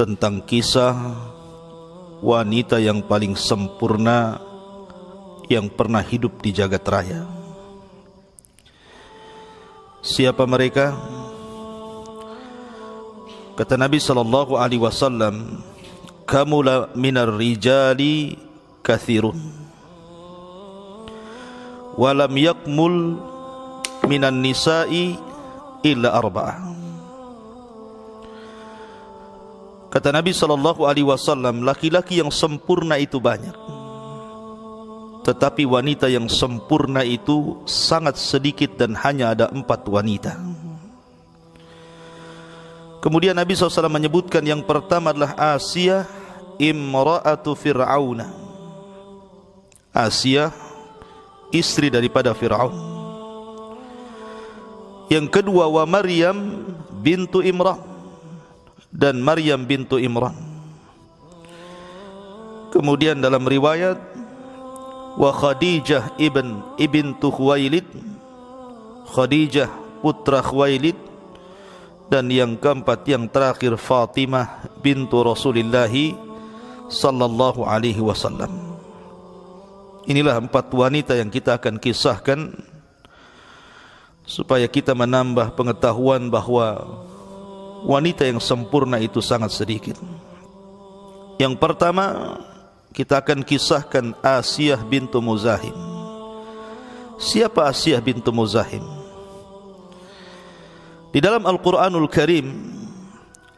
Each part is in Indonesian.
Tentang kisah wanita yang paling sempurna yang pernah hidup di jagat raya. Siapa mereka? Kata Nabi sallallahu alaihi wasallam, "Kamula minar rijali kathirun wa lam yakmul minan nisa'i illa arba'ah." Kata Nabi sallallahu alaihi wasallam, laki-laki yang sempurna itu banyak. Tetapi wanita yang sempurna itu sangat sedikit dan hanya ada empat wanita. Kemudian Nabi SAW menyebutkan yang pertama adalah Asia imra'atu Fir'auna. Asia istri daripada Fir'aun. Yang kedua wa Maryam bintu Imran dan Maryam bintu Imran. Kemudian dalam riwayat wa Khadijah ibn ibntu Khuwailid Khadijah putra Khuwailid dan yang keempat yang terakhir Fatimah bintu Rasulullah sallallahu alaihi wasallam. Inilah empat wanita yang kita akan kisahkan supaya kita menambah pengetahuan bahwa wanita yang sempurna itu sangat sedikit. Yang pertama kita akan kisahkan Asiyah bintu Muzahim. Siapa Asiyah bintu Muzahim? Di dalam Al-Quranul Karim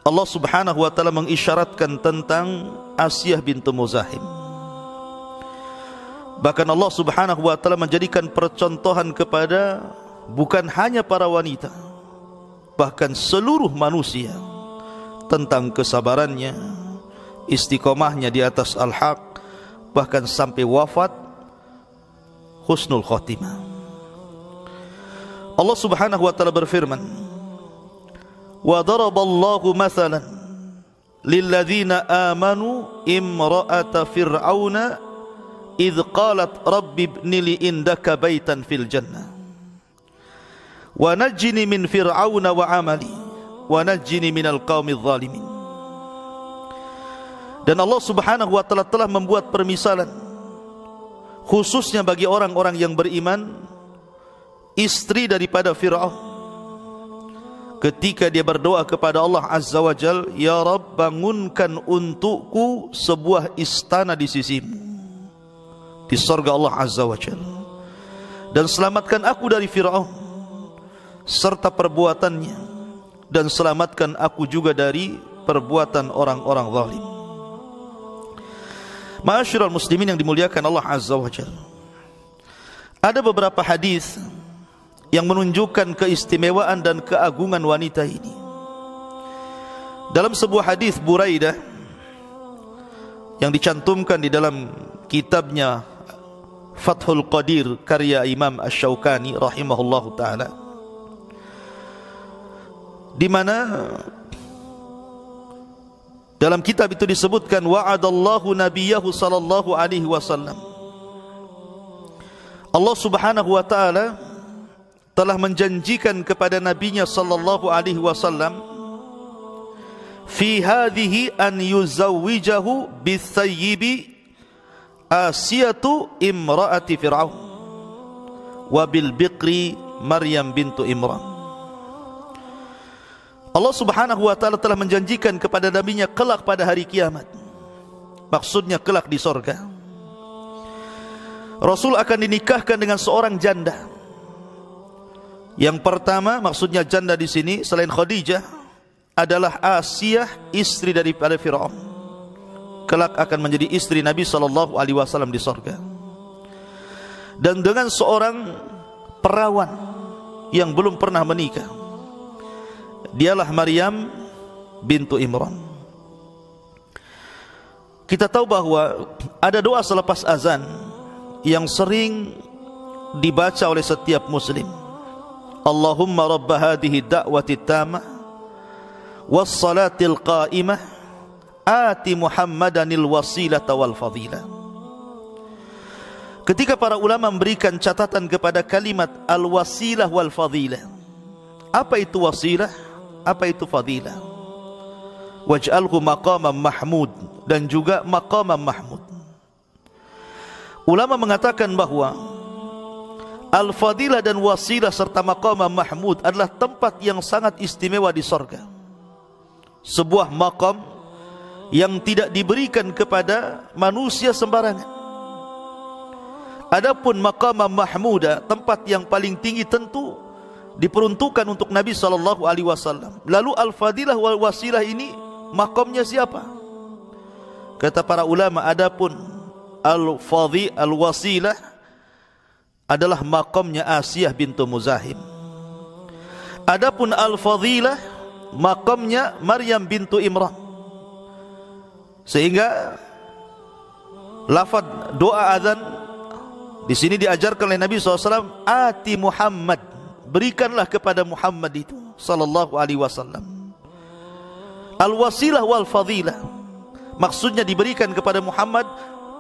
Allah subhanahu wa ta'ala mengisyaratkan tentang Asiyah bintu Muzahim Bahkan Allah subhanahu wa ta'ala menjadikan percontohan kepada Bukan hanya para wanita bahkan seluruh manusia tentang kesabarannya, istiqomahnya di atas al-haq bahkan sampai wafat husnul khotimah. Allah Subhanahu wa taala berfirman, "Wa daraballahu mathalan lilladzina amanu imra'ata fir'auna idh qalat rabbi ibni li indaka baitan fil jannah." wa najjini min fir'auna wa amali. Wa najjini minal zalimin. Dan Allah Subhanahu wa taala telah membuat permisalan khususnya bagi orang-orang yang beriman istri daripada Firaun. Ketika dia berdoa kepada Allah Azza wa Jal ya Rabb bangunkan untukku sebuah istana di sisimu di surga Allah Azza wa Jal. Dan selamatkan aku dari Firaun. Serta perbuatannya dan selamatkan aku juga dari perbuatan orang-orang zalim. Ma'asyiral muslimin yang dimuliakan Allah Azza wa Jalla. Ada beberapa hadis yang menunjukkan keistimewaan dan keagungan wanita ini. Dalam sebuah hadis Buraidah yang dicantumkan di dalam kitabnya Fathul Qadir karya Imam Asy-Syaukani rahimahullahu taala di mana dalam kitab itu disebutkan wa'adallahu nabiyahu sallallahu alaihi wasallam. Allah Subhanahu wa taala telah menjanjikan kepada nabinya sallallahu alaihi wasallam fi hadhihi an yuzawwijahu bisayyibi Asiyatu imraati Fir'aun wa bil biqri Maryam bintu Imran Allah Subhanahu wa taala telah menjanjikan kepada nabinya kelak pada hari kiamat. Maksudnya kelak di sorga. Rasul akan dinikahkan dengan seorang janda. Yang pertama maksudnya janda di sini selain Khadijah adalah Asiyah istri daripada Firaun. Kelak akan menjadi istri Nabi sallallahu alaihi wasallam di sorga. Dan dengan seorang perawan yang belum pernah menikah dialah Maryam bintu Imran. Kita tahu bahwa ada doa selepas azan yang sering dibaca oleh setiap muslim. Allahumma rabb hadhihi da'wati tamah was salatil qa'imah ati Muhammadanil wasilata wal fadilah. Ketika para ulama memberikan catatan kepada kalimat al-wasilah wal fadilah. Apa itu wasilah? Apa itu fadilah? Waj'alhu maqaman mahmud dan juga maqaman mahmud. Ulama mengatakan bahwa al-fadilah dan wasilah serta maqaman mahmud adalah tempat yang sangat istimewa di sorga. Sebuah maqam yang tidak diberikan kepada manusia sembarangan. Adapun maqaman mahmuda tempat yang paling tinggi tentu diperuntukkan untuk Nabi sallallahu alaihi wasallam. Lalu al-fadilah wal wasilah ini makamnya siapa? Kata para ulama adapun al-fadhi al-wasilah adalah makamnya Asiyah bintu Muzahim. Adapun al-fadilah makamnya Maryam bintu Imran. Sehingga lafaz doa azan di sini diajarkan oleh Nabi SAW Ati Muhammad berikanlah kepada Muhammad itu sallallahu alaihi wasallam. Al wasilah wal fadilah. Maksudnya diberikan kepada Muhammad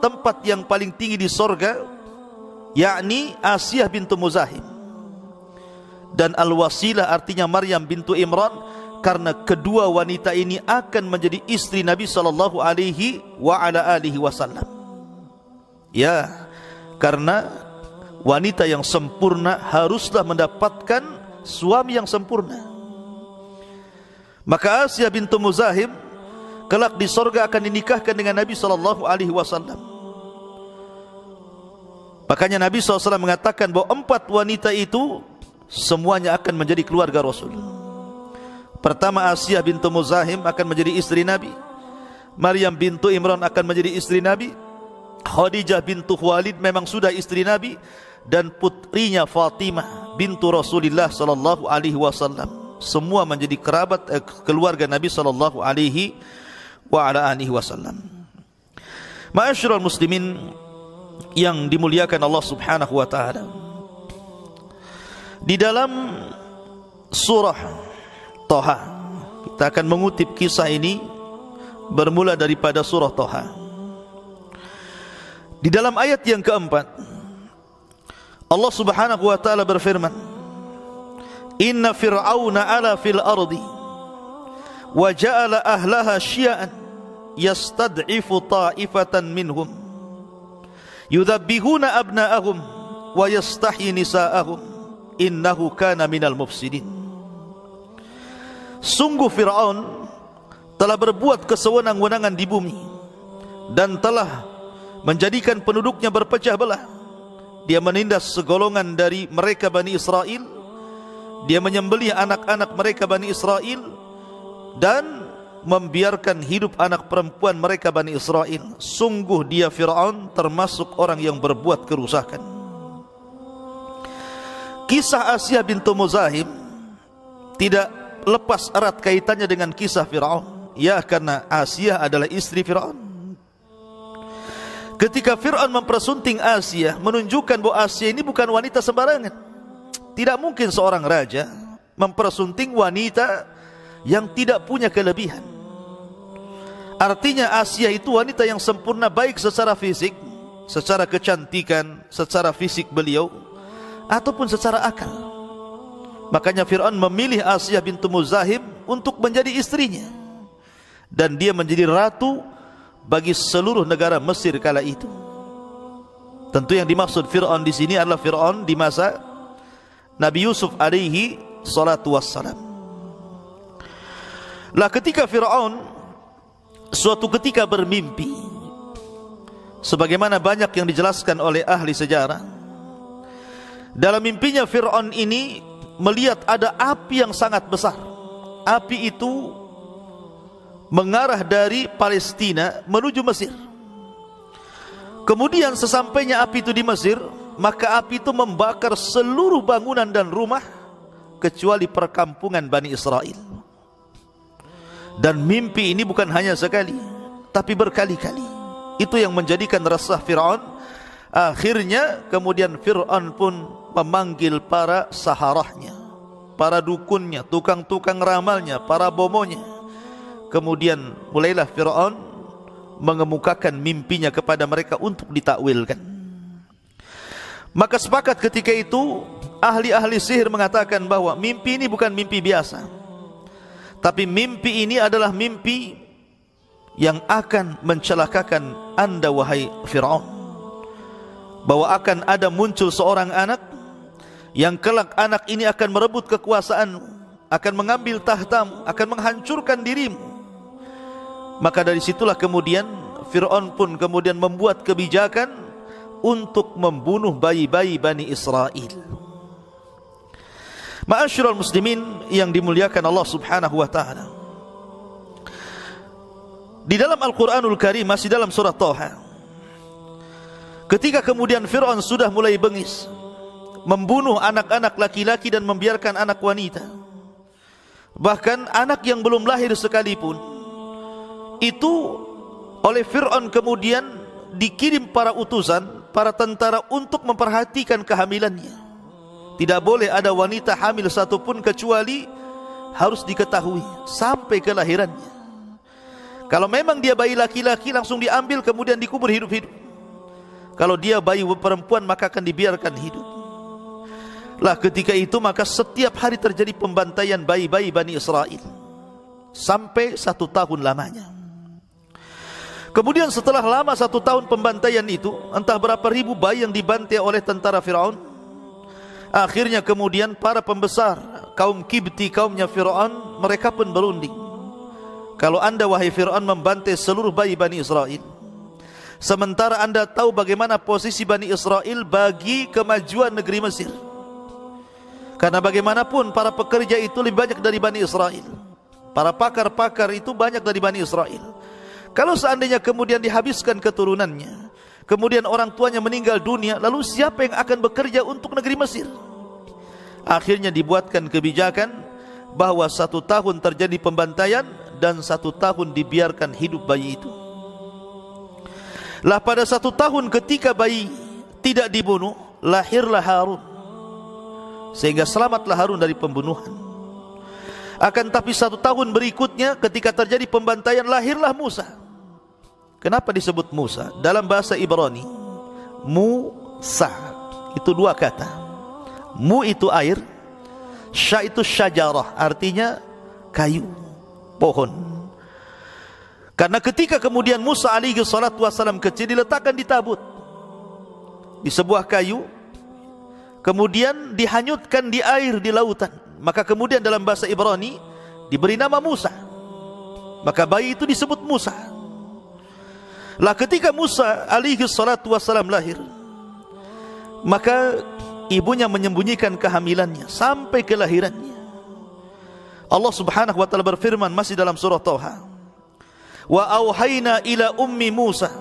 tempat yang paling tinggi di sorga yakni Asiyah bintu Muzahim. Dan al wasilah artinya Maryam bintu Imran karena kedua wanita ini akan menjadi istri Nabi sallallahu alaihi wa ala alihi wasallam. Ya karena wanita yang sempurna haruslah mendapatkan suami yang sempurna. Maka Asia bintu Muzahim kelak di sorga akan dinikahkan dengan Nabi sallallahu alaihi wasallam. Makanya Nabi SAW mengatakan bahwa empat wanita itu semuanya akan menjadi keluarga Rasul. Pertama Asia bintu Muzahim akan menjadi istri Nabi. Maryam bintu Imran akan menjadi istri Nabi. Khadijah bintu Khuwailid memang sudah istri Nabi dan putrinya Fatimah bintu Rasulullah sallallahu alaihi wasallam semua menjadi kerabat eh, keluarga Nabi sallallahu alaihi wa ala alihi wasallam. Ma'asyiral muslimin yang dimuliakan Allah Subhanahu wa taala. Di dalam surah Toha kita akan mengutip kisah ini bermula daripada surah Toha. Di dalam ayat yang keempat Allah Subhanahu wa taala berfirman Inna fir'auna ala fil ardi wa ja'ala ahlaha syi'an yastad'ifu ta'ifatan minhum yudhabbihuna abna'ahum wa yastahyi nisa'ahum innahu kana minal mufsidin. Sungguh Fir'aun telah berbuat kesewenang-wenangan di bumi dan telah menjadikan penduduknya berpecah belah dia menindas segolongan dari mereka Bani Israel dia menyembelih anak-anak mereka Bani Israel dan membiarkan hidup anak perempuan mereka Bani Israel. Sungguh dia Fir'aun termasuk orang yang berbuat kerusakan. Kisah Asia bintu Muzahim tidak lepas erat kaitannya dengan kisah Fir'aun. Ya karena Asia adalah istri Fir'aun. Ketika Fir'aun mempersunting Asia, menunjukkan bahwa Asia ini bukan wanita sembarangan. Tidak mungkin seorang raja mempersunting wanita yang tidak punya kelebihan. Artinya Asia itu wanita yang sempurna baik secara fisik, secara kecantikan, secara fisik beliau, ataupun secara akal. Makanya Fir'aun memilih Asia bintu Muzahim untuk menjadi istrinya. Dan dia menjadi ratu bagi seluruh negara Mesir kala itu. Tentu yang dimaksud Fir'aun di sini adalah Fir'aun di masa Nabi Yusuf alaihi salatu wassalam. Lah ketika Fir'aun suatu ketika bermimpi sebagaimana banyak yang dijelaskan oleh ahli sejarah dalam mimpinya Fir'aun ini melihat ada api yang sangat besar api itu mengarah dari Palestina menuju Mesir. Kemudian sesampainya api itu di Mesir, maka api itu membakar seluruh bangunan dan rumah kecuali perkampungan Bani Israel. Dan mimpi ini bukan hanya sekali, tapi berkali-kali. Itu yang menjadikan resah Fir'aun. Akhirnya kemudian Fir'aun pun memanggil para saharahnya, para dukunnya, tukang-tukang ramalnya, para bomonya Kemudian mulailah Fir'aun mengemukakan mimpinya kepada mereka untuk ditakwilkan. Maka sepakat ketika itu ahli-ahli sihir mengatakan bahwa mimpi ini bukan mimpi biasa. Tapi mimpi ini adalah mimpi yang akan mencelakakan anda wahai Fir'aun. Bahwa akan ada muncul seorang anak yang kelak anak ini akan merebut kekuasaan, akan mengambil tahtamu, akan menghancurkan dirimu maka dari situlah kemudian Fir'aun pun kemudian membuat kebijakan untuk membunuh bayi-bayi Bani Israel. Ma'asyiral muslimin yang dimuliakan Allah Subhanahu wa taala. Di dalam Al-Qur'anul Karim masih dalam surah Thaha. Ketika kemudian Fir'aun sudah mulai bengis membunuh anak-anak laki-laki dan membiarkan anak wanita. Bahkan anak yang belum lahir sekalipun itu oleh Fir'aun kemudian dikirim para utusan, para tentara untuk memperhatikan kehamilannya. Tidak boleh ada wanita hamil satupun kecuali harus diketahui sampai kelahirannya. Kalau memang dia bayi laki-laki langsung diambil kemudian dikubur hidup-hidup. Kalau dia bayi perempuan maka akan dibiarkan hidup. Lah ketika itu maka setiap hari terjadi pembantaian bayi-bayi Bani Israel. Sampai satu tahun lamanya. Kemudian setelah lama satu tahun pembantaian itu, entah berapa ribu bayi yang dibantai oleh tentara Firaun. Akhirnya kemudian para pembesar kaum Kibti kaumnya Firaun mereka pun berunding. Kalau anda wahai Firaun membantai seluruh bayi Bani Israel, sementara anda tahu bagaimana posisi Bani Israel bagi kemajuan negeri Mesir. Karena bagaimanapun para pekerja itu lebih banyak dari Bani Israel. Para pakar-pakar itu banyak dari Bani Israel. Kalau seandainya kemudian dihabiskan keturunannya, kemudian orang tuanya meninggal dunia, lalu siapa yang akan bekerja untuk negeri Mesir? Akhirnya dibuatkan kebijakan bahwa satu tahun terjadi pembantaian dan satu tahun dibiarkan hidup bayi itu. Lah pada satu tahun ketika bayi tidak dibunuh, lahirlah Harun. Sehingga selamatlah Harun dari pembunuhan. Akan tapi satu tahun berikutnya ketika terjadi pembantaian lahirlah Musa. Kenapa disebut Musa? Dalam bahasa Ibrani, Musa itu dua kata. Mu itu air, sya itu syajarah, artinya kayu, pohon. Karena ketika kemudian Musa alaihi salatu wasalam kecil diletakkan di tabut di sebuah kayu, kemudian dihanyutkan di air di lautan. Maka kemudian dalam bahasa Ibrani diberi nama Musa. Maka bayi itu disebut Musa. Lah ketika Musa alaihi salatu wasalam lahir maka ibunya menyembunyikan kehamilannya sampai kelahirannya. Allah Subhanahu wa taala berfirman masih dalam surah Thaha wa auhayna ila ummi Musa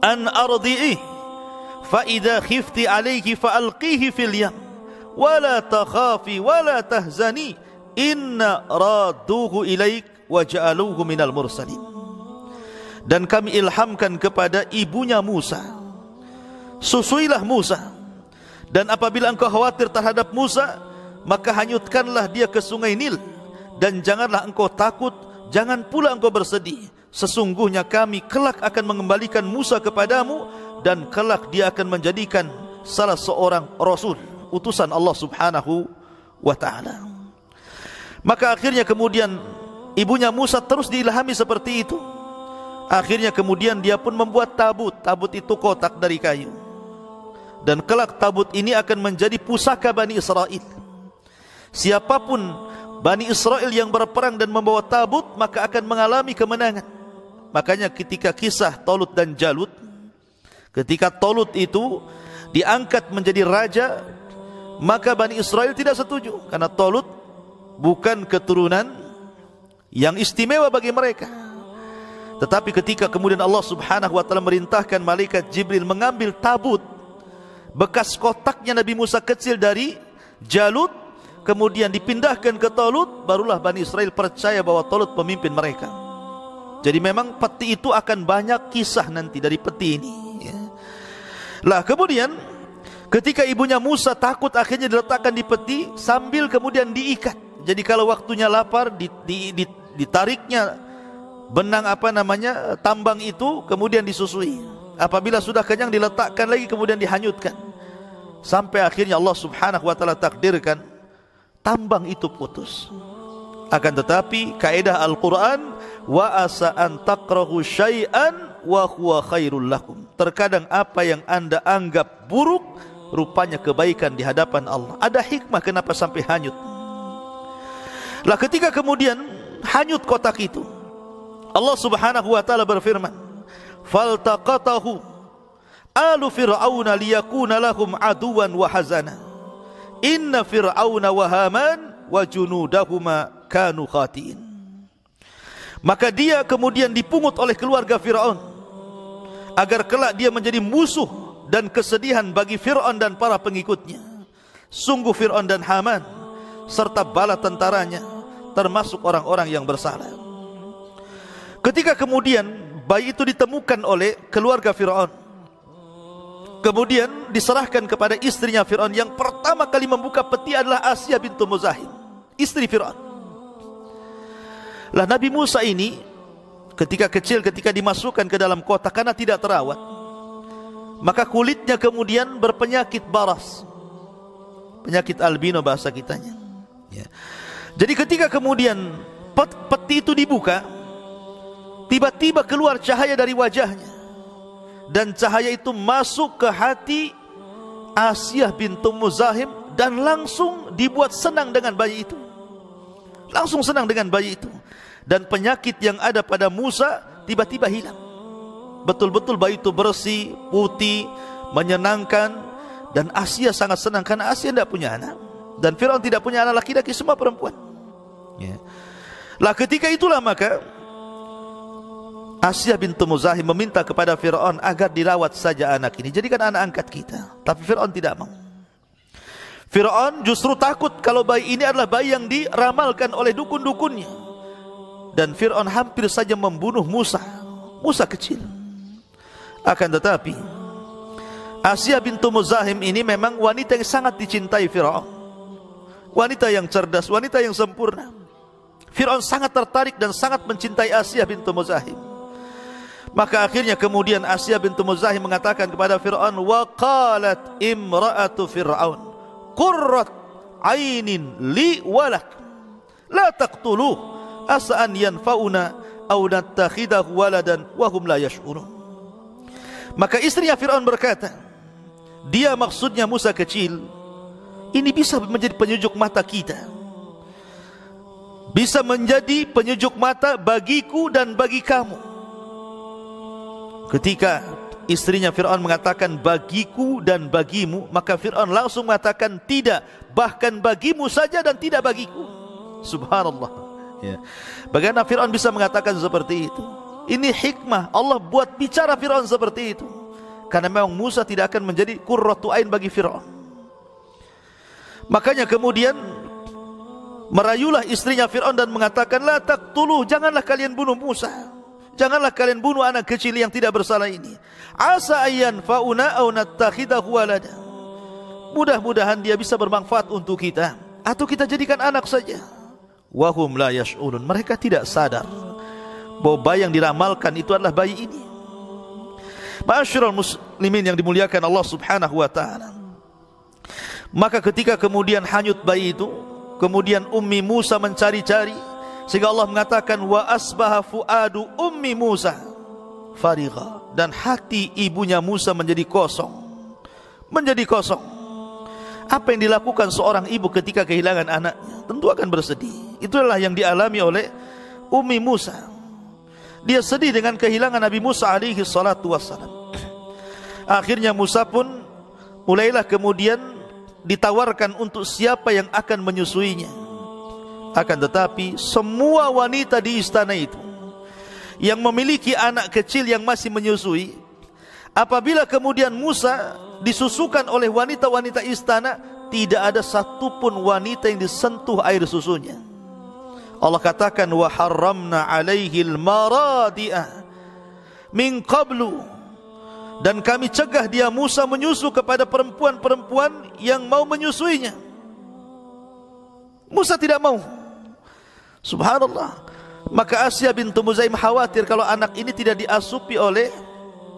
an ardi'i fa idza khifti alayhi fa alqihi fil yam wa la takhafi wa la tahzani inna raduhu ilaik wa ja'aluhu minal mursalin dan kami ilhamkan kepada ibunya Musa. Susuilah Musa. Dan apabila engkau khawatir terhadap Musa maka hanyutkanlah dia ke sungai Nil. Dan janganlah engkau takut jangan pula engkau bersedih. Sesungguhnya kami kelak akan mengembalikan Musa kepadamu dan kelak dia akan menjadikan salah seorang rasul. Utusan Allah Subhanahu wa taala. Maka akhirnya kemudian ibunya Musa terus diilhami seperti itu akhirnya kemudian dia pun membuat tabut tabut itu kotak dari kayu dan kelak tabut ini akan menjadi pusaka Bani Israel siapa pun Bani Israel yang berperang dan membawa tabut maka akan mengalami kemenangan. Makanya ketika kisah Tolut dan Jalut ketika Tolut itu diangkat menjadi raja maka Bani Israel tidak setuju karena Tolut bukan keturunan yang istimewa bagi mereka. Tetapi ketika kemudian Allah Subhanahu wa taala merintahkan malaikat Jibril mengambil tabut bekas kotaknya Nabi Musa kecil dari Jalut kemudian dipindahkan ke Tolut barulah Bani Israel percaya bahwa Tolut pemimpin mereka jadi memang peti itu akan banyak kisah nanti dari peti ini ya. lah kemudian ketika ibunya Musa takut akhirnya diletakkan di peti sambil kemudian diikat jadi kalau waktunya lapar di, di, di, ditariknya benang apa namanya tambang itu kemudian disusui apabila sudah kenyang diletakkan lagi kemudian dihanyutkan sampai akhirnya Allah Subhanahu wa taala takdirkan tambang itu putus. Akan tetapi kaidah Al-Qur'an wa asa an takrahu syai'an wa huwa khairul lakum. Terkadang apa yang Anda anggap buruk rupanya kebaikan di hadapan Allah. Ada hikmah kenapa sampai hanyut. Lah ketika kemudian hanyut kotak itu Allah Subhanahu wa taala berfirman, "Faltaqatahu alu fir'auna liyakuna lahum aduwan wa hazana." Inna fir'auna wa haman wa junudahuma kanu khatiin. Maka dia kemudian dipungut oleh keluarga Fir'aun agar kelak dia menjadi musuh dan kesedihan bagi Fir'aun dan para pengikutnya. Sungguh Fir'aun dan Haman serta bala tentaranya termasuk orang-orang yang bersalah. Ketika kemudian bayi itu ditemukan oleh keluarga Fir'aun Kemudian diserahkan kepada istrinya Fir'aun Yang pertama kali membuka peti adalah Asia bintu Muzahim Istri Fir'aun. Lah Nabi Musa ini Ketika kecil ketika dimasukkan ke dalam kota Karena tidak terawat Maka kulitnya kemudian berpenyakit baras. Penyakit albino bahasa kitanya. Ya. Jadi ketika kemudian peti itu dibuka Tiba-tiba keluar cahaya dari wajahnya dan cahaya itu masuk ke hati Asiyah bintu Muzahim dan langsung dibuat senang dengan bayi itu. Langsung senang dengan bayi itu. Dan penyakit yang ada pada Musa tiba-tiba hilang. Betul-betul bayi itu bersih, putih, menyenangkan dan Asia sangat senang karena Asia tidak punya anak dan Firaun tidak punya anak laki-laki semua perempuan. Ya. Lah ketika itulah maka Asia bintu Muzahim meminta kepada Fir'aun agar dirawat saja anak ini. Jadikan anak angkat kita. Tapi Fir'aun tidak mau. Fir'aun justru takut kalau bayi ini adalah bayi yang diramalkan oleh dukun-dukunnya. Dan Fir'aun hampir saja membunuh Musa. Musa kecil. Akan tetapi, Asia bintu Muzahim ini memang wanita yang sangat dicintai Fir'aun. Wanita yang cerdas, wanita yang sempurna. Fir'aun sangat tertarik dan sangat mencintai Asia bintu Muzahim. Maka akhirnya kemudian Asia bintu Muzahim mengatakan kepada Fir'aun wa qalat imra'atu Fir'aun qurrat ainin li walak la taqtuluh asa an yanfa'una aw nattakhidahu waladan wa hum la Maka istrinya Fir'aun berkata dia maksudnya Musa kecil ini bisa menjadi penyejuk mata kita. Bisa menjadi penyejuk mata bagiku dan bagi kamu Ketika istrinya Fir'aun mengatakan bagiku dan bagimu Maka Fir'aun langsung mengatakan tidak Bahkan bagimu saja dan tidak bagiku. Subhanallah. Ya. Bagaimana Fir'aun bisa mengatakan seperti itu? Ini hikmah. Allah buat bicara Fir'aun seperti itu. Karena memang Musa tidak akan menjadi kurratu ain bagi Fir'aun. Makanya kemudian Merayulah istrinya Fir'aun dan mengatakan La taqtuluh, janganlah kalian bunuh Musa Janganlah kalian bunuh anak kecil yang tidak bersalah ini. Asa ayyan fa'una au nattakhidahu walada Mudah-mudahan dia bisa bermanfaat untuk kita. Atau kita jadikan anak saja. Wahum la yash'urun. Mereka tidak sadar bahwa bayi yang diramalkan itu adalah bayi ini. Ma'asyiral muslimin yang dimuliakan Allah Subhanahu wa taala. Maka ketika kemudian hanyut bayi itu, kemudian Ummi Musa mencari-cari sehingga Allah mengatakan wa asbaha fuadu ummi Musa farigha dan hati ibunya Musa menjadi kosong. Menjadi kosong. Apa yang dilakukan seorang ibu ketika kehilangan anaknya? Tentu akan bersedih. Itulah yang dialami oleh Ummi Musa. Dia sedih dengan kehilangan Nabi Musa alaihi salatu wassalam. Akhirnya Musa pun mulailah kemudian ditawarkan untuk siapa yang akan menyusuinya. Akan tetapi semua wanita di istana itu yang memiliki anak kecil yang masih menyusui apabila kemudian Musa disusukan oleh wanita-wanita istana tidak ada satupun wanita yang disentuh air susunya. Allah katakan wa harramna alaihi al-maradi'ah min qablu dan kami cegah dia Musa menyusu kepada perempuan-perempuan yang mau menyusuinya. Musa tidak mau. Subhanallah. Maka Asia bintu Muzaim khawatir kalau anak ini tidak diasupi oleh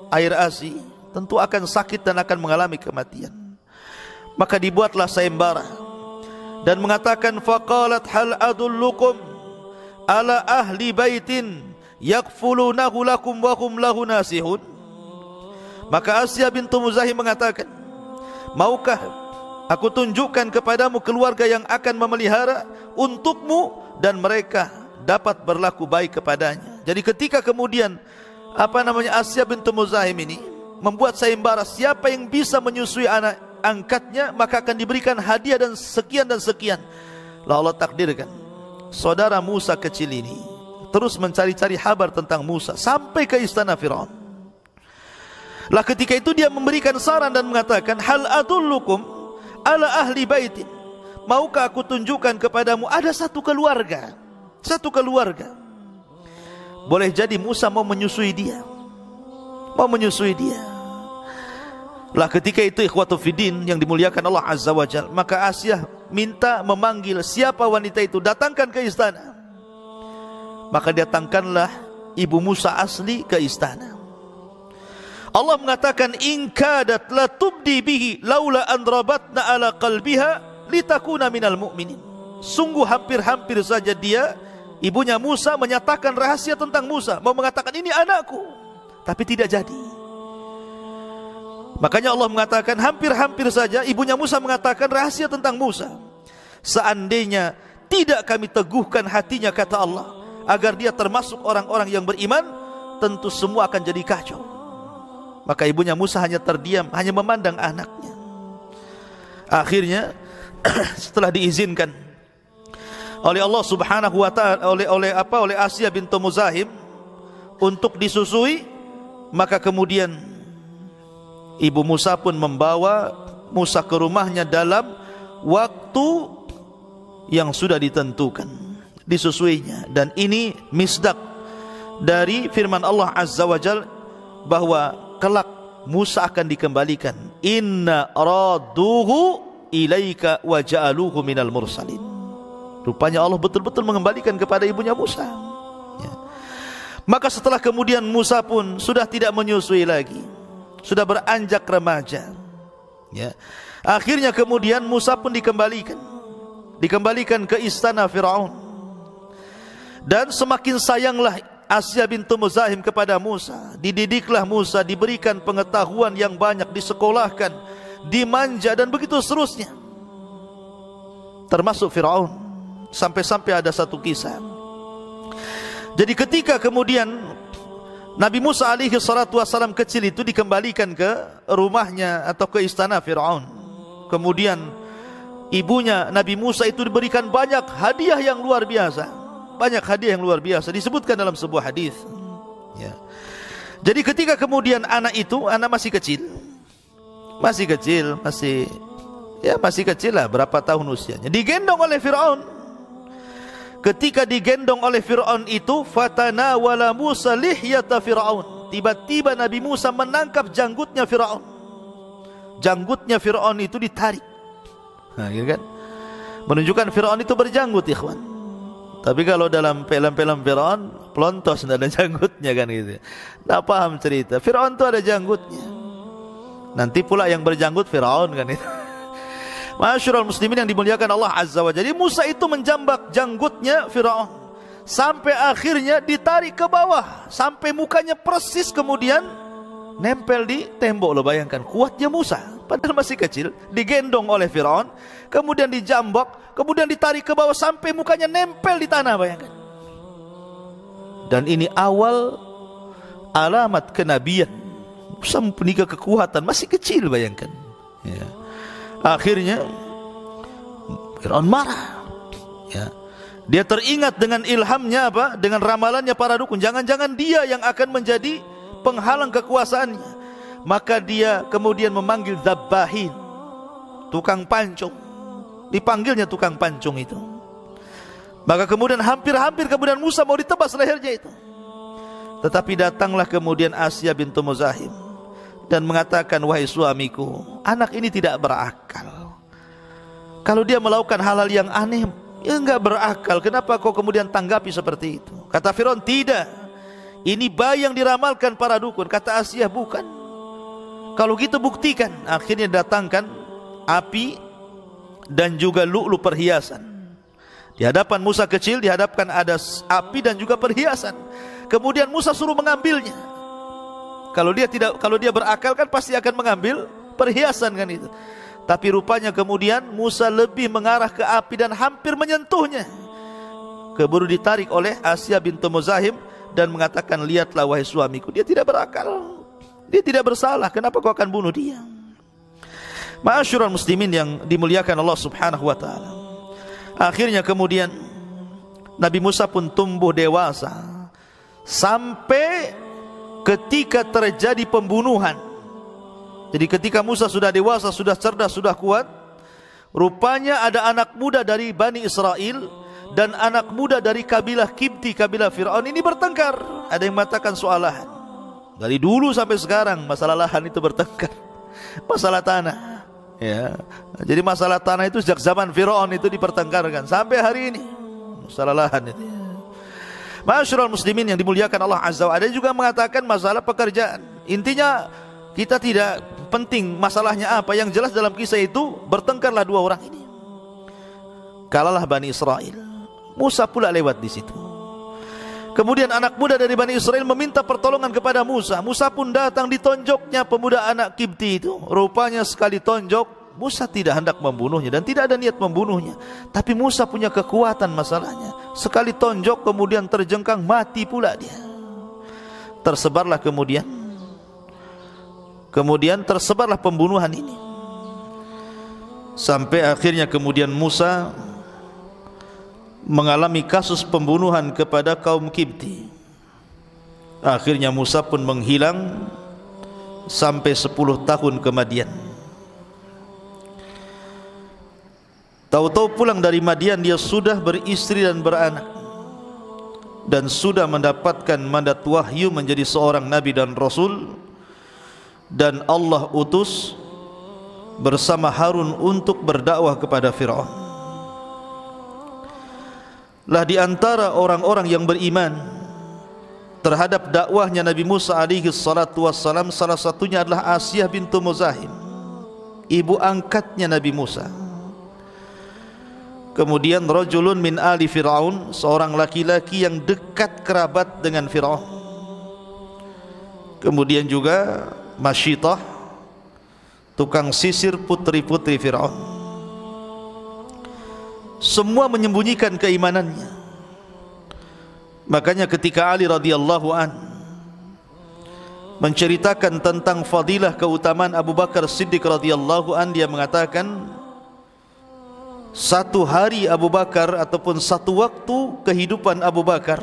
air ASI, tentu akan sakit dan akan mengalami kematian. Maka dibuatlah sayembara dan mengatakan faqalat hal adullukum ala ahli baitin yakfulunahu lakum wa hum lahu nasihun maka Asia bintu Muzahim mengatakan maukah aku tunjukkan kepadamu keluarga yang akan memelihara untukmu dan mereka dapat berlaku baik kepadanya jadi ketika kemudian apa namanya Asia bintu Muzahim ini membuat sayembara siapa yang bisa menyusui anak angkatnya maka akan diberikan hadiah dan sekian dan sekian lalu Allah takdirkan saudara Musa kecil ini terus mencari-cari kabar tentang Musa sampai ke istana Firaun. Lah ketika itu dia memberikan saran dan mengatakan hal adullukum ala ahli baitin. Maukah aku tunjukkan kepadamu ada satu keluarga, satu keluarga. Boleh jadi Musa mau menyusui dia. Mau menyusui dia. Lah ketika itu ikhwatu fidin yang dimuliakan Allah Azza wa Jal, maka Asia minta memanggil siapa wanita itu datangkan ke istana maka datangkanlah ibu Musa asli ke istana Allah mengatakan in kadat la tubdi bihi laula an rabatna ala qalbiha litakuna minal mu'minin sungguh hampir-hampir saja dia ibunya Musa menyatakan rahasia tentang Musa mau mengatakan ini anakku tapi tidak jadi Makanya Allah mengatakan hampir-hampir saja ibunya Musa mengatakan rahasia tentang Musa. Seandainya tidak kami teguhkan hatinya kata Allah agar dia termasuk orang-orang yang beriman, tentu semua akan jadi kacau. Maka ibunya Musa hanya terdiam, hanya memandang anaknya. Akhirnya setelah diizinkan oleh Allah Subhanahu wa taala oleh oleh apa oleh Asia bintu Muzahim untuk disusui, maka kemudian Ibu Musa pun membawa Musa ke rumahnya dalam waktu yang sudah ditentukan disusuinya dan ini misdak dari firman Allah Azza wa Jal bahwa kelak Musa akan dikembalikan inna raduhu ilaika wa ja'aluhu minal mursalin rupanya Allah betul-betul mengembalikan kepada ibunya Musa ya. maka setelah kemudian Musa pun sudah tidak menyusui lagi sudah beranjak remaja. Ya. Akhirnya kemudian Musa pun dikembalikan. Dikembalikan ke istana Firaun. Dan semakin sayanglah Asia bintu Muzahim kepada Musa. Dididiklah Musa, diberikan pengetahuan yang banyak, disekolahkan, dimanja dan begitu seterusnya. Termasuk Firaun. Sampai-sampai ada satu kisah. Jadi ketika kemudian Nabi Musa alaihi salatu wasalam kecil itu dikembalikan ke rumahnya atau ke istana Fir'aun. Kemudian ibunya Nabi Musa itu diberikan banyak hadiah yang luar biasa. Banyak hadiah yang luar biasa disebutkan dalam sebuah hadis. Ya. Jadi ketika kemudian anak itu, anak masih kecil, masih kecil, masih ya masih kecil lah, berapa tahun usianya, digendong oleh Fir'aun. Ketika digendong oleh Fir'aun itu, fatana wala Musa lihyata Fir'aun. Tiba-tiba Nabi Musa menangkap janggutnya Fir'aun. Janggutnya Fir'aun itu ditarik. Nah, gitu kan? Menunjukkan Fir'aun itu berjanggut, ikhwan. Tapi kalau dalam film-film Fir'aun, pelontos tidak ada janggutnya kan gitu. Tidak paham cerita. Fir'aun itu ada janggutnya. Nanti pula yang berjanggut Fir'aun kan itu. Masyurul muslimin yang dimuliakan Allah Azza wa Jadi Musa itu menjambak janggutnya Fir'aun Sampai akhirnya ditarik ke bawah Sampai mukanya persis kemudian Nempel di tembok lo bayangkan Kuatnya Musa Padahal masih kecil Digendong oleh Fir'aun Kemudian dijambak Kemudian ditarik ke bawah Sampai mukanya nempel di tanah bayangkan Dan ini awal Alamat kenabian Musa mempunyai kekuatan Masih kecil bayangkan Ya Akhirnya Fir'aun marah. Ya. Dia teringat dengan ilhamnya apa? Dengan ramalannya para dukun. Jangan-jangan dia yang akan menjadi penghalang kekuasaannya. Maka dia kemudian memanggil Zabbahin. Tukang pancung. Dipanggilnya tukang pancung itu. Maka kemudian hampir-hampir kemudian Musa mau ditebas lehernya itu. Tetapi datanglah kemudian Asia bintu Muzahim dan mengatakan wahai suamiku anak ini tidak berakal kalau dia melakukan hal-hal yang aneh ya enggak berakal kenapa kau kemudian tanggapi seperti itu kata Firaun tidak ini bayi yang diramalkan para dukun kata Asia bukan kalau gitu buktikan akhirnya datangkan api dan juga lu'lu perhiasan di hadapan Musa kecil dihadapkan ada api dan juga perhiasan kemudian Musa suruh mengambilnya kalau dia tidak kalau dia berakal kan pasti akan mengambil perhiasan kan itu. Tapi rupanya kemudian Musa lebih mengarah ke api dan hampir menyentuhnya. Keburu ditarik oleh Asia bintu Muzahim dan mengatakan lihatlah wahai suamiku dia tidak berakal. Dia tidak bersalah. Kenapa kau akan bunuh dia? Ma'asyiral muslimin yang dimuliakan Allah Subhanahu wa taala. Akhirnya kemudian Nabi Musa pun tumbuh dewasa sampai ketika terjadi pembunuhan. Jadi ketika Musa sudah dewasa, sudah cerdas, sudah kuat, rupanya ada anak muda dari Bani Israel dan anak muda dari kabilah Kibti, kabilah Fir'aun ini bertengkar. Ada yang mengatakan soal lahan. Dari dulu sampai sekarang masalah lahan itu bertengkar. Masalah tanah. Ya. Jadi masalah tanah itu sejak zaman Fir'aun itu dipertengkarkan sampai hari ini. Masalah lahan itu. Masyurul muslimin yang dimuliakan Allah Azza wa Ada juga mengatakan masalah pekerjaan. Intinya kita tidak penting masalahnya apa. Yang jelas dalam kisah itu bertengkarlah dua orang ini. Kalalah Bani Israel. Musa pula lewat di situ. Kemudian anak muda dari Bani Israel meminta pertolongan kepada Musa. Musa pun datang ditonjoknya pemuda anak Kibti itu. Rupanya sekali tonjok Musa tidak hendak membunuhnya dan tidak ada niat membunuhnya. Tapi Musa punya kekuatan masalahnya. Sekali tonjok kemudian terjengkang mati pula dia. Tersebarlah kemudian. Kemudian tersebarlah pembunuhan ini. Sampai akhirnya kemudian Musa mengalami kasus pembunuhan kepada kaum Kibti. Akhirnya Musa pun menghilang sampai 10 tahun kemudian. Tahu-tahu pulang dari Madian dia sudah beristri dan beranak dan sudah mendapatkan mandat wahyu menjadi seorang nabi dan rasul dan Allah utus bersama Harun untuk berdakwah kepada Firaun. Lah di antara orang-orang yang beriman terhadap dakwahnya Nabi Musa alaihi salatu wassalam salah satunya adalah Asiyah bintu Muzahim ibu angkatnya Nabi Musa Kemudian rajulun min ali Firaun, seorang laki-laki yang dekat kerabat dengan Firaun. Kemudian juga Masyitah, tukang sisir putri-putri Firaun. Semua menyembunyikan keimanannya. Makanya ketika Ali radhiyallahu an menceritakan tentang fadilah keutamaan Abu Bakar Siddiq radhiyallahu an dia mengatakan satu hari Abu Bakar ataupun satu waktu kehidupan Abu Bakar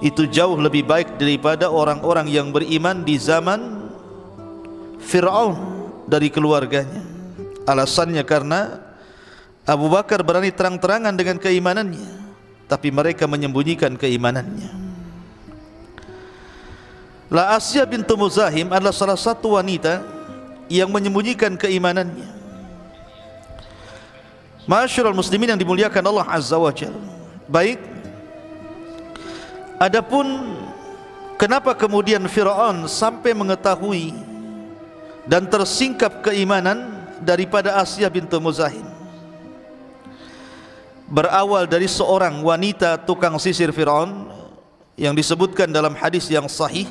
itu jauh lebih baik daripada orang-orang yang beriman di zaman Fir'aun dari keluarganya alasannya karena Abu Bakar berani terang-terangan dengan keimanannya tapi mereka menyembunyikan keimanannya La Asya bintu Muzahim adalah salah satu wanita yang menyembunyikan keimanannya. Masyarul muslimin yang dimuliakan Allah Azza wa Jal. Baik. Adapun kenapa kemudian Firaun sampai mengetahui dan tersingkap keimanan daripada Asya bintu Muzahim? Berawal dari seorang wanita tukang sisir Firaun yang disebutkan dalam hadis yang sahih.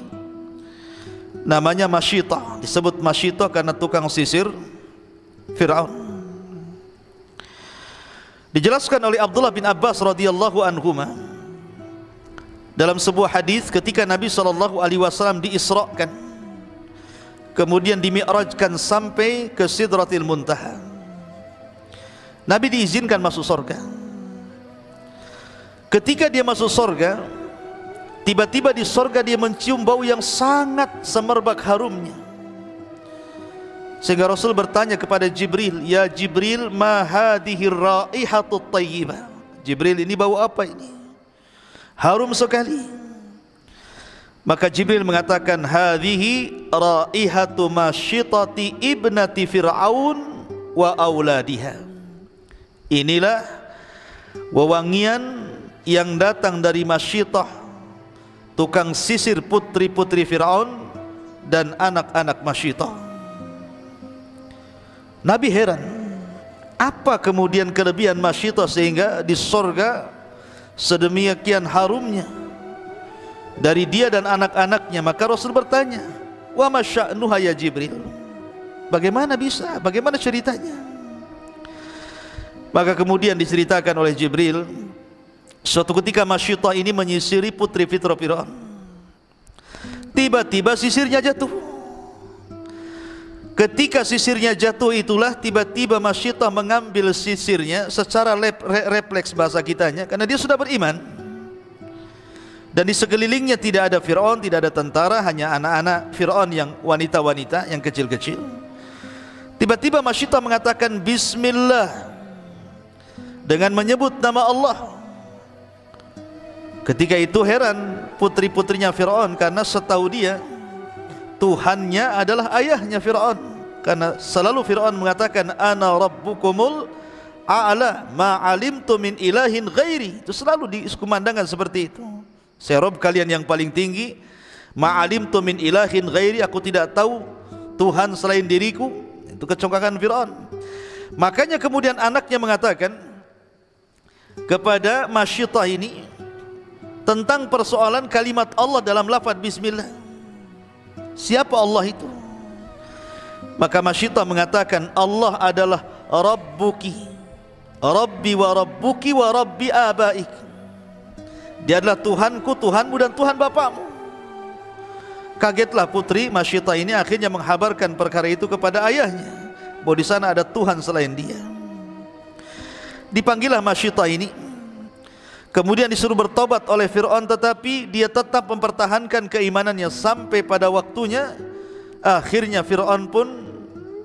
Namanya Masyita. Disebut Masyita karena tukang sisir Fir'aun. Dijelaskan oleh Abdullah bin Abbas radhiyallahu anhuma dalam sebuah hadis ketika Nabi sallallahu alaihi wasallam diisrakan kemudian dimi'rajkan sampai ke Sidratil Muntaha. Nabi diizinkan masuk surga ketika dia masuk surga Tiba-tiba di sorga dia mencium bau yang sangat semerbak harumnya. Sehingga Rasul bertanya kepada Jibril, "Ya Jibril, ma hadhihi raihatu tayyibah?" Jibril, ini bau apa ini? Harum sekali. Maka Jibril mengatakan, "Hadhihi raihatu masyitati ibnati Fir'aun wa auladiha." Inilah wewangian yang datang dari masyitah tukang sisir putri-putri Firaun dan anak-anak Masyita. Nabi heran, apa kemudian kelebihan Masyita sehingga di sorga sedemikian harumnya dari dia dan anak-anaknya. Maka Rasul bertanya, wa masya'nuha ya Jibril. Bagaimana bisa? Bagaimana ceritanya? Maka kemudian diceritakan oleh Jibril Suatu ketika Masyitah ini menyisiri putri Fitra Fir'aun. Tiba-tiba sisirnya jatuh. Ketika sisirnya jatuh itulah tiba-tiba Masyitah mengambil sisirnya secara refleks bahasa kitanya karena dia sudah beriman. Dan di sekelilingnya tidak ada Fir'aun, tidak ada tentara, hanya anak-anak Fir'aun yang wanita-wanita yang kecil-kecil. Tiba-tiba Masyitah mengatakan Bismillah dengan menyebut nama Allah. Ketika itu heran putri-putrinya Firaun karena setahu dia Tuhannya adalah ayahnya Firaun. Karena selalu Firaun mengatakan ana rabbukumul a'la ma alimtu min ilahin ghairi. Itu selalu dikumandangkan seperti itu. Saya Rob kalian yang paling tinggi ma alimtu min ilahin ghairi aku tidak tahu Tuhan selain diriku. Itu kecongkakan Firaun. Makanya kemudian anaknya mengatakan kepada Masyitah ini tentang persoalan kalimat Allah dalam lafaz bismillah. Siapa Allah itu? Maka Masyita mengatakan Allah adalah Rabbuki. Rabbi wa Rabbuki wa Rabbi abaik. Dia adalah Tuhanku, Tuhanmu dan Tuhan bapakmu Kagetlah putri Masyita ini akhirnya menghabarkan perkara itu kepada ayahnya. Bahwa di sana ada Tuhan selain dia. Dipanggillah Masyita ini Kemudian disuruh bertobat oleh Fir'aun tetapi dia tetap mempertahankan keimanannya sampai pada waktunya. Akhirnya Fir'aun pun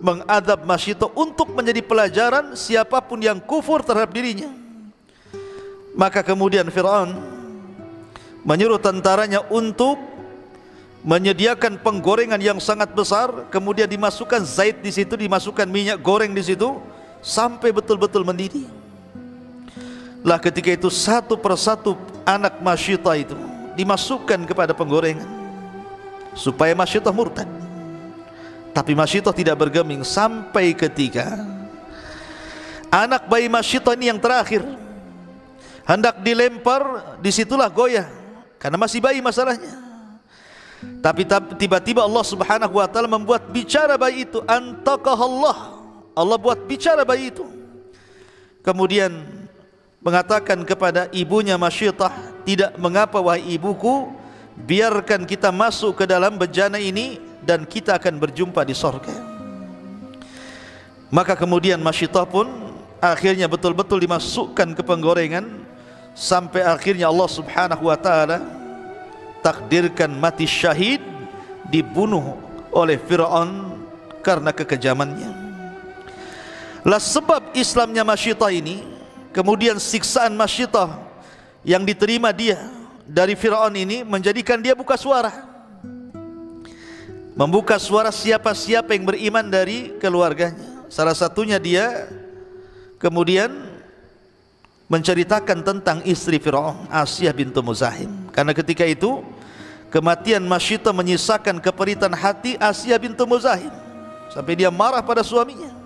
mengadab Masyito untuk menjadi pelajaran siapa pun yang kufur terhadap dirinya. Maka kemudian Fir'aun menyuruh tentaranya untuk menyediakan penggorengan yang sangat besar, kemudian dimasukkan zait di situ, dimasukkan minyak goreng di situ sampai betul-betul mendidih lah ketika itu satu persatu anak masyita itu dimasukkan kepada penggorengan supaya masyita murtad. Tapi masyita tidak bergeming sampai ketika anak bayi masyita ini yang terakhir hendak dilempar di situlah goyah karena masih bayi masalahnya. Tapi tiba-tiba Allah subhanahu wa ta'ala membuat bicara bayi itu antakah Allah Allah buat bicara bayi itu. Kemudian mengatakan kepada ibunya Masyitah tidak mengapa wahai ibuku biarkan kita masuk ke dalam bejana ini dan kita akan berjumpa di sorga. Maka kemudian Masyitah pun akhirnya betul-betul dimasukkan ke penggorengan sampai akhirnya Allah subhanahu wa ta'ala takdirkan mati syahid dibunuh oleh Fir'aun karena kekejamannya. Lah sebab Islamnya Masyitah ini kemudian siksaan Masyitah yang diterima dia dari Fir'aun ini menjadikan dia buka suara. Membuka suara siapa-siapa yang beriman dari keluarganya. Salah satunya dia kemudian menceritakan tentang istri Fir'aun Asiyah bintu Muzahim. Karena ketika itu kematian Masyita menyisakan keperitan hati Asiyah bintu Muzahim. Sampai dia marah pada suaminya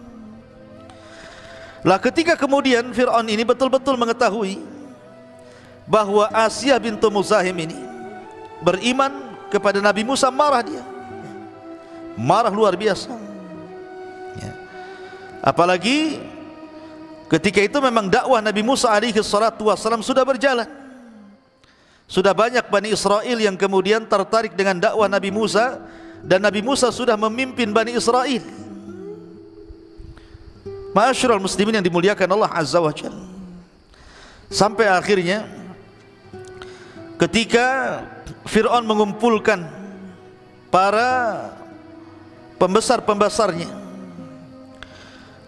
lah ketika kemudian Fir'aun ini betul-betul mengetahui bahwa Asiyah bintu Muzahim ini beriman kepada Nabi Musa marah dia marah luar biasa ya. apalagi Ketika itu memang dakwah Nabi Musa alaihi salatu wasallam sudah berjalan. Sudah banyak Bani Israel yang kemudian tertarik dengan dakwah Nabi Musa dan Nabi Musa sudah memimpin Bani Israel. Ma'asyiral muslimin yang dimuliakan Allah Azza wa Jalla. Sampai akhirnya ketika Fir'aun mengumpulkan para pembesar-pembesarnya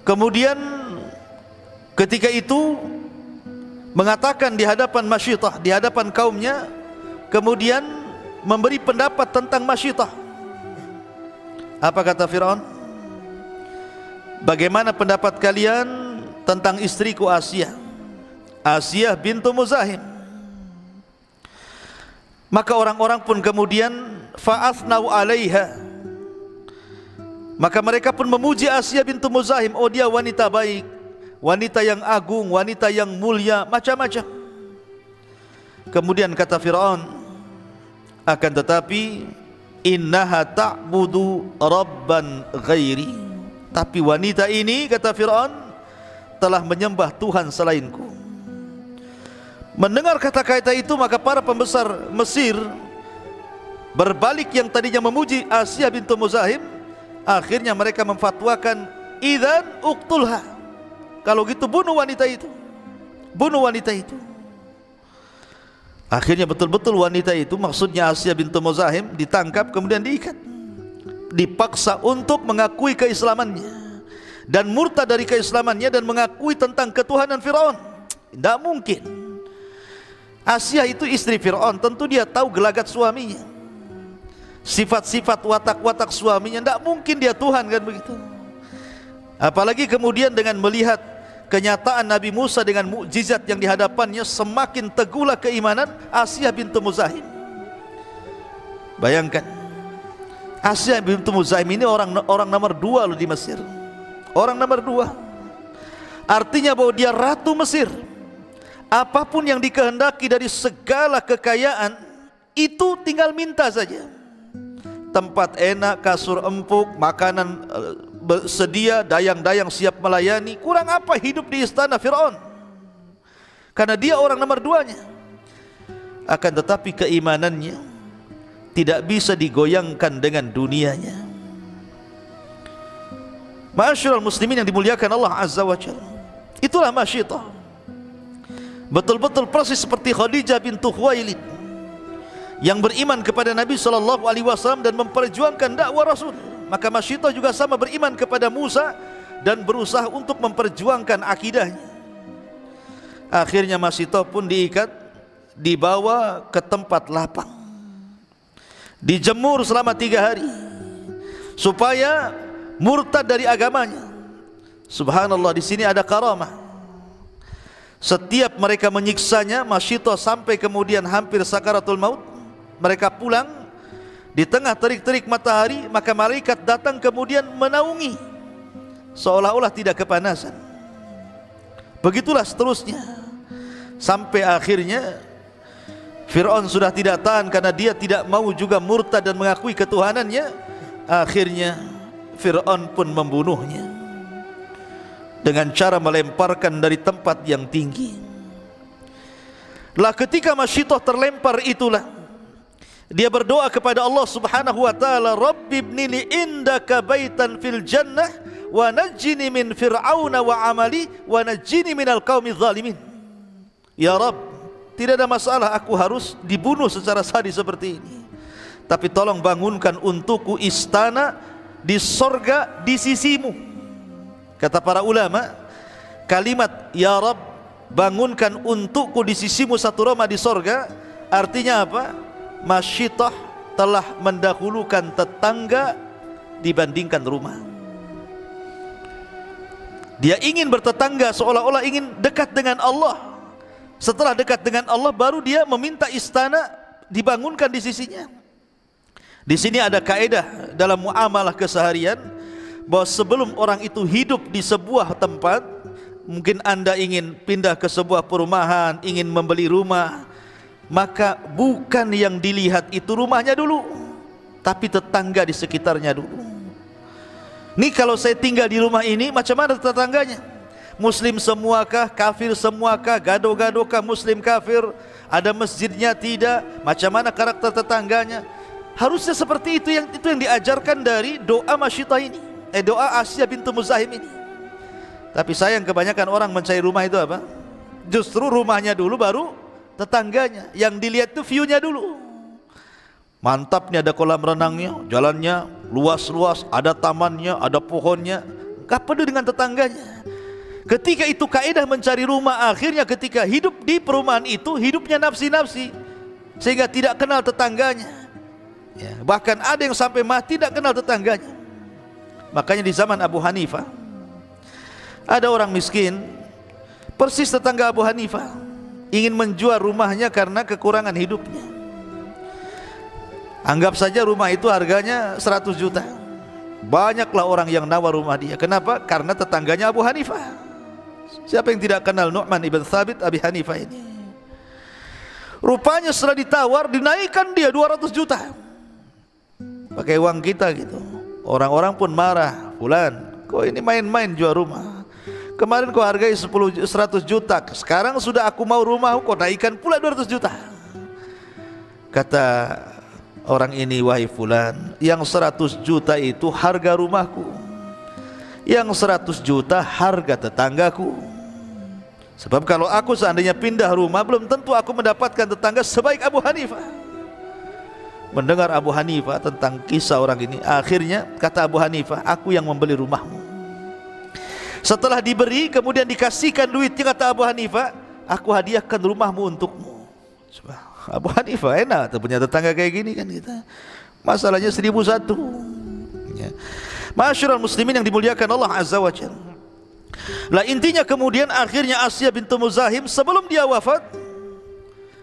kemudian Ketika itu mengatakan di hadapan Masyitah, di hadapan kaumnya, kemudian memberi pendapat tentang Masyitah. Apa kata Firaun? Bagaimana pendapat kalian tentang istriku Asia? Asia bintu Muzahim. Maka orang-orang pun kemudian fa'athnau alaiha. Maka mereka pun memuji Asia bintu Muzahim, oh dia wanita baik wanita yang agung, wanita yang mulia, macam-macam. Kemudian kata Firaun, akan tetapi innaha ta'budu rabban ghairi. Tapi wanita ini kata Firaun telah menyembah Tuhan selainku. Mendengar kata-kata itu maka para pembesar Mesir berbalik yang tadinya memuji Asia bintu Muzahim akhirnya mereka memfatwakan idzan uqtulha kalau gitu bunuh wanita itu. Bunuh wanita itu. Akhirnya betul-betul wanita itu maksudnya Asia bintu Muzahim ditangkap kemudian diikat. Dipaksa untuk mengakui keislamannya dan murtad dari keislamannya dan mengakui tentang ketuhanan Firaun. Tidak mungkin. Asia itu istri Firaun, tentu dia tahu gelagat suaminya. Sifat-sifat watak-watak suaminya tidak mungkin dia Tuhan kan begitu. Apalagi kemudian dengan melihat kenyataan Nabi Musa dengan mukjizat yang dihadapannya semakin teguhlah keimanan Asia bintu Muzahim. Bayangkan Asia bintu Muzahim ini orang orang nomor dua loh di Mesir. Orang nomor dua. Artinya bahwa dia ratu Mesir. Apa pun yang dikehendaki dari segala kekayaan itu tinggal minta saja. Tempat enak, kasur empuk, makanan eh, sedia dayang-dayang siap melayani kurang apa hidup di istana Fir'aun karena dia orang nomor duanya akan tetapi keimanannya tidak bisa digoyangkan dengan dunianya. Masyurul muslimin yang dimuliakan Allah Azza wa itulah masyitah betul-betul persis seperti Khadijah bintu Khuwailid yang beriman kepada Nabi wasallam dan memperjuangkan dakwah Rasul. Maka Masyita juga sama beriman kepada Musa dan berusaha untuk memperjuangkan akidahnya. Akhirnya Masyita pun diikat dibawa ke tempat lapang dijemur selama tiga hari supaya murtad dari agamanya. Subhanallah di sini ada karamah. Setiap mereka menyiksanya Masyita sampai kemudian hampir sakaratul maut mereka pulang di tengah terik-terik matahari maka malaikat datang kemudian menaungi. Seolah-olah tidak kepanasan. Begitulah seterusnya. Sampai akhirnya Fir'aun sudah tidak tahan karena dia tidak mau juga murtad dan mengakui ketuhanannya akhirnya Fir'aun pun membunuhnya dengan cara melemparkan dari tempat yang tinggi lah ketika Masyitoh terlempar itulah dia berdoa kepada Allah Subhanahu wa taala, "Rabbi ibnili indaka baitan fil jannah wa najjini min fir'auna wa amali wa najjini minal qaumi zalimin." Ya Rabb, Tidak ada masalah aku harus dibunuh secara sadis seperti ini. Tapi tolong bangunkan untukku istana di sorga di sisimu. Kata para ulama, kalimat Ya Rab bangunkan untukku di sisimu satu rumah di sorga artinya apa? Masyitah telah mendahulukan tetangga dibandingkan rumah. Dia ingin bertetangga seolah-olah ingin dekat dengan Allah. Setelah dekat dengan Allah baru dia meminta istana dibangunkan di sisinya. Di sini ada kaedah dalam muamalah keseharian bahwa sebelum orang itu hidup di sebuah tempat, mungkin Anda ingin pindah ke sebuah perumahan, ingin membeli rumah, maka bukan yang dilihat itu rumahnya dulu, tapi tetangga di sekitarnya dulu. Nih kalau saya tinggal di rumah ini macam mana tetangganya? Muslim semuakah, kafir semuakah, gado-gadokah muslim kafir? Ada masjidnya tidak? Macam mana karakter tetangganya? Harusnya seperti itu yang itu yang diajarkan dari doa Masyitah ini. Eh doa Asia bintu Muzahim ini. Tapi sayang kebanyakan orang mencari rumah itu apa? Justru rumahnya dulu baru tetangganya. Yang dilihat itu view-nya dulu. Mantap nih ada kolam renangnya, jalannya luas-luas, ada tamannya, ada pohonnya. Gak peduli dengan tetangganya. Ketika itu kaedah mencari rumah, akhirnya ketika hidup di perumahan itu, hidupnya nafsi-nafsi. Sehingga tidak kenal tetangganya. Ya, bahkan ada yang sampai mati tidak kenal tetangganya. Makanya di zaman Abu Hanifah, ada orang miskin, persis tetangga Abu Hanifah, ingin menjual rumahnya karena kekurangan hidupnya. Anggap saja rumah itu harganya 100 juta. Banyaklah orang yang nawar rumah dia. Kenapa? Karena tetangganya Abu Hanifah. Siapa yang tidak kenal Nu'man ibn Thabit Abi Hanifah ini? Rupanya setelah ditawar dinaikkan dia 200 juta. Pakai uang kita gitu. Orang-orang pun marah. Fulan, kok ini main-main jual rumah? Kemarin kau hargai 10 100 juta. Sekarang sudah aku mau rumah, kau naikkan pula 200 juta. Kata orang ini wahai fulan yang 100 juta itu harga rumahku yang 100 juta harga tetanggaku sebab kalau aku seandainya pindah rumah belum tentu aku mendapatkan tetangga sebaik Abu Hanifah mendengar Abu Hanifah tentang kisah orang ini akhirnya kata Abu Hanifah aku yang membeli rumahmu setelah diberi kemudian dikasihkan duitnya kata Abu Hanifah aku hadiahkan rumahmu untukmu Abu Hanifah enak punya tetangga kayak gini kan kita. Masalahnya seribu satu. Ya. Masyurul muslimin yang dimuliakan Allah Azza wa Jal. Lah intinya kemudian akhirnya Asia bintu Muzahim sebelum dia wafat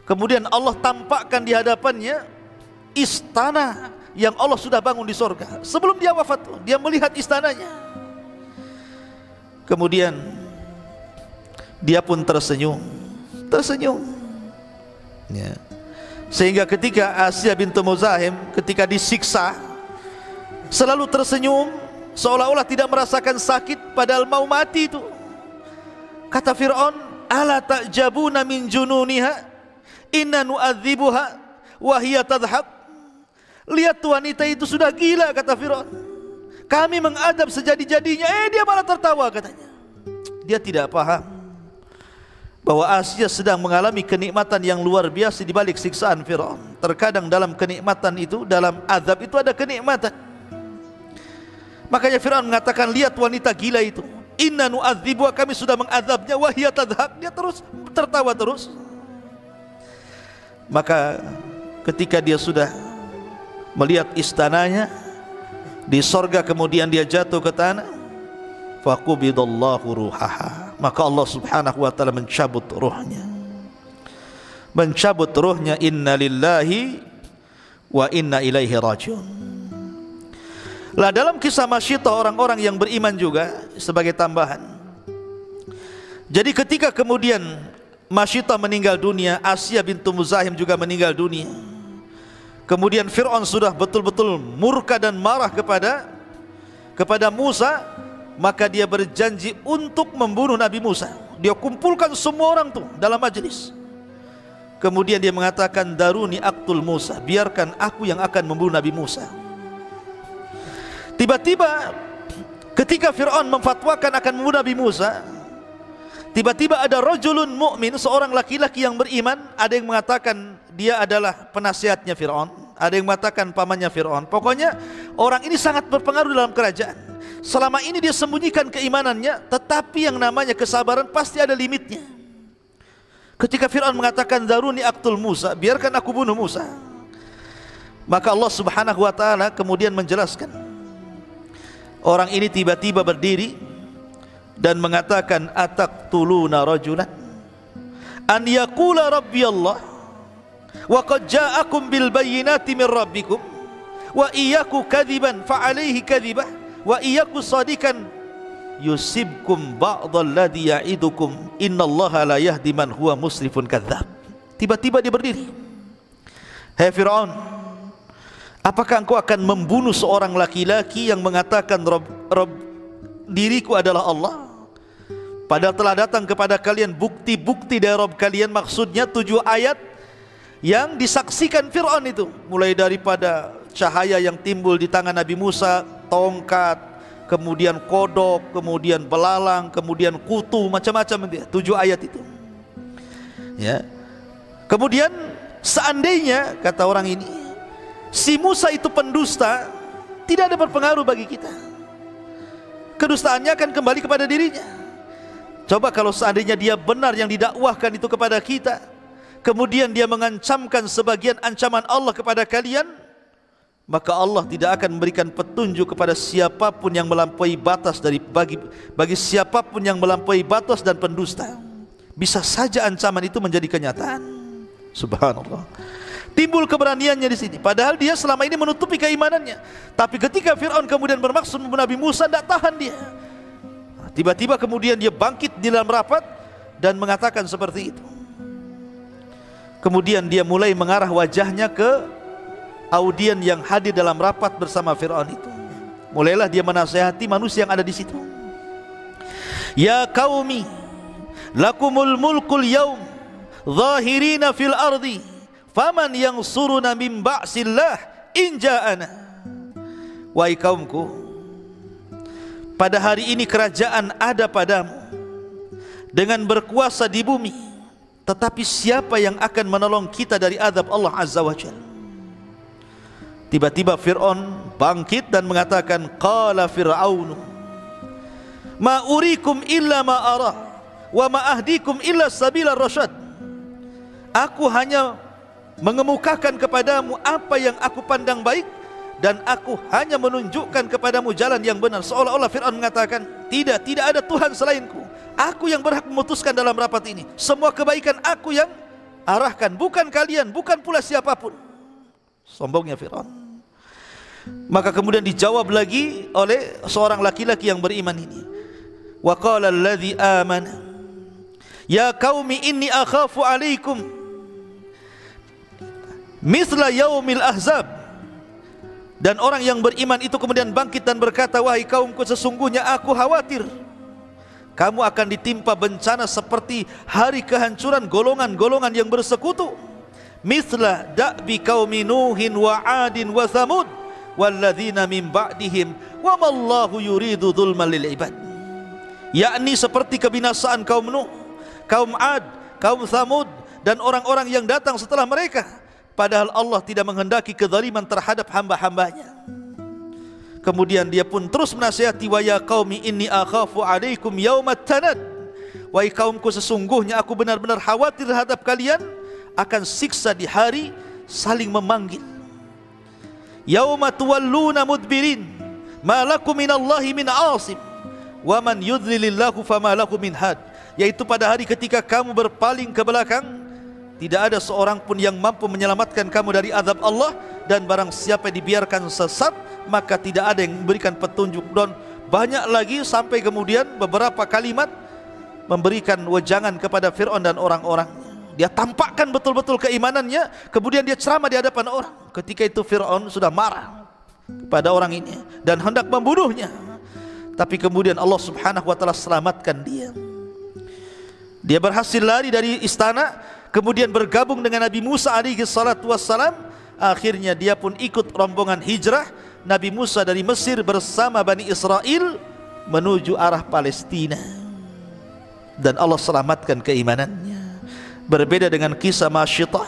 kemudian Allah tampakkan di hadapannya istana yang Allah sudah bangun di sorga. Sebelum dia wafat dia melihat istananya. Kemudian dia pun tersenyum. Tersenyum. Ya. Sehingga ketika Asia bintu Muzahim ketika disiksa selalu tersenyum seolah-olah tidak merasakan sakit padahal mau mati itu. Kata Firaun, "Ala ta'jabuna min jununiha? Inna nu'adzibuha wa hiya tadhhak." Lihat wanita itu sudah gila kata Firaun. Kami mengadab sejadi-jadinya, eh dia malah tertawa katanya. Dia tidak paham bahwa Asia sedang mengalami kenikmatan yang luar biasa di balik siksaan Firaun. Terkadang dalam kenikmatan itu, dalam azab itu ada kenikmatan. Makanya Firaun mengatakan, lihat wanita gila itu. Inna nu'adzibu kami sudah mengadabnya wahia tadhak. Dia terus tertawa terus. Maka ketika dia sudah melihat istananya di sorga kemudian dia jatuh ke tanah faqubidallahu ruhaha maka Allah Subhanahu wa taala mencabut ruhnya mencabut ruhnya inna lillahi wa inna ilaihi rajiun lah dalam kisah masyitah orang-orang yang beriman juga sebagai tambahan jadi ketika kemudian Masyitah meninggal dunia Asia bintu Muzahim juga meninggal dunia Kemudian Fir'aun sudah betul-betul murka dan marah kepada kepada Musa maka dia berjanji untuk membunuh Nabi Musa. Dia kumpulkan semua orang tuh dalam majelis. Kemudian dia mengatakan daruni aktul Musa, biarkan aku yang akan membunuh Nabi Musa. Tiba-tiba ketika Firaun memfatwakan akan membunuh Nabi Musa, Tiba-tiba ada rajulun mukmin, seorang laki-laki yang beriman, ada yang mengatakan dia adalah penasihatnya Firaun, ada yang mengatakan pamannya Firaun. Pokoknya orang ini sangat berpengaruh dalam kerajaan. Selama ini dia sembunyikan keimanannya, tetapi yang namanya kesabaran pasti ada limitnya. Ketika Firaun mengatakan daruni aktul Musa, biarkan aku bunuh Musa. Maka Allah Subhanahu wa taala kemudian menjelaskan Orang ini tiba-tiba berdiri dan mengatakan ataqtuluna rajulan an yaqula rabbi Allah wa qad ja'akum bil bayyinati min rabbikum wa iyyaku kadhiban fa alayhi kadhibah wa iyyaku sadikan yusibkum ba'dalladhi ya'idukum innallaha la yahdi man huwa musrifun kadzdzab. Tiba-tiba dia berdiri. Hai Firaun apakah engkau akan membunuh seorang laki-laki yang mengatakan Rob, Rob diriku adalah Allah Padahal telah datang kepada kalian bukti-bukti dari Rabb kalian maksudnya tujuh ayat yang disaksikan Fir'aun itu. Mulai daripada cahaya yang timbul di tangan Nabi Musa tongkat kemudian kodok kemudian belalang kemudian kutu macam-macam itu tujuh ayat itu. Ya. Kemudian seandainya kata orang ini si Musa itu pendusta tidak ada berpengaruh bagi kita kedustaannya akan kembali kepada dirinya Coba kalau seandainya dia benar yang didakwahkan itu kepada kita Kemudian dia mengancamkan sebagian ancaman Allah kepada kalian Maka Allah tidak akan memberikan petunjuk kepada siapa pun yang melampaui batas dari bagi bagi siapa pun yang melampaui batas dan pendusta. Bisa saja ancaman itu menjadi kenyataan. Subhanallah. Timbul keberaniannya di sini. Padahal dia selama ini menutupi keimanannya. Tapi ketika Fir'aun kemudian bermaksud membunuh Nabi Musa, tidak tahan dia. Tiba-tiba kemudian dia bangkit di dalam rapat dan mengatakan seperti itu. Kemudian dia mulai mengarah wajahnya ke audien yang hadir dalam rapat bersama Fir'aun itu. Mulailah dia menasehati manusia yang ada di situ. Ya kaumi, lakumul mulkul yaum, zahirina fil ardi, faman yang suruna min ba'sillah inja'ana. Wahai kaumku, pada hari ini kerajaan ada padamu. Dengan berkuasa di bumi tetapi siapa yang akan menolong kita dari azab Allah Azza wa Jalla? Tiba-tiba Fir'aun bangkit dan mengatakan qala fir'aunu ma urikum illa ma ara wa ma ahdikum illa sabila rasyad. Aku hanya mengemukakan kepadamu apa yang aku pandang baik dan aku hanya menunjukkan kepadamu jalan yang benar. Seolah-olah Fir'aun mengatakan tidak, tidak ada Tuhan selainku. Aku yang berhak memutuskan dalam rapat ini. Semua kebaikan aku yang arahkan bukan kalian, bukan pula siapa pun. Sombongnya Fir'aun. Maka kemudian dijawab lagi oleh seorang laki-laki yang beriman ini. Wa qala alladhi amana ya qaumi inni akhafu alaikum mithla yaumil ahzab dan orang yang beriman itu kemudian bangkit dan berkata, Wahai kaumku sesungguhnya aku khawatir. Kamu akan ditimpa bencana seperti hari kehancuran golongan-golongan yang bersekutu. Misla da'bi kaumi Nuhin wa Adin wa Thamud. Walladzina min ba'dihim. Wa mallahu yuridu dhulman lil ibad. Yakni seperti kebinasaan kaum Nuh, kaum Ad, kaum Thamud. Dan orang-orang yang datang setelah mereka padahal Allah tidak menghendaki kezaliman terhadap hamba-hambanya. Kemudian dia pun terus menasihati wa ya qaumi inni akhafu alaikum yaumat tanad. Wahai kaumku sesungguhnya aku benar-benar khawatir terhadap kalian akan siksa di hari saling memanggil. Yauma tuwalluna mudbirin ma lakum minallahi min asim wa man yudlilillahu fama lakum min had. Yaitu pada hari ketika kamu berpaling ke belakang tidak ada seorang pun yang mampu menyelamatkan kamu dari azab Allah dan barang siapa dibiarkan sesat maka tidak ada yang memberikan petunjuk. Dan banyak lagi sampai kemudian beberapa kalimat memberikan wejangan kepada Fir'aun dan orang-orang. Dia tampakkan betul-betul keimanannya kemudian dia ceramah di hadapan orang. Ketika itu Fir'aun sudah marah kepada orang ini dan hendak membunuhnya. Tapi kemudian Allah subhanahu wa ta'ala selamatkan dia. Dia berhasil lari dari istana kemudian bergabung dengan Nabi Musa alaihi salatu wassalam. Akhirnya dia pun ikut rombongan hijrah. Nabi Musa dari Mesir bersama Bani Israel menuju arah Palestina. Dan Allah selamatkan keimanannya. Berbeda dengan kisah Masyitah.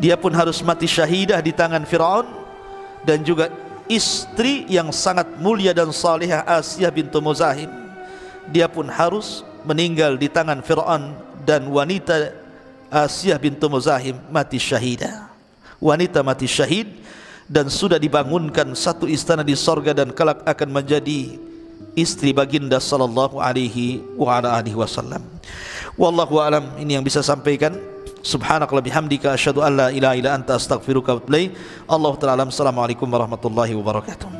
Dia pun harus mati syahidah di tangan Firaun dan juga istri yang sangat mulia dan salihah Asiyah bintu Muzahim. Dia pun harus meninggal di tangan Firaun dan wanita Asiyah bintu Muzahim mati syahidah wanita mati syahid dan sudah dibangunkan satu istana di sorga dan kelak akan menjadi istri baginda sallallahu alaihi wa ala alihi wasallam. Wallahu alam ini yang bisa sampaikan. Subhanakallah bihamdika asyhadu an la ilaha illa anta astaghfiruka wa atubu ilaik. Allah taala Assalamualaikum warahmatullahi wabarakatuh.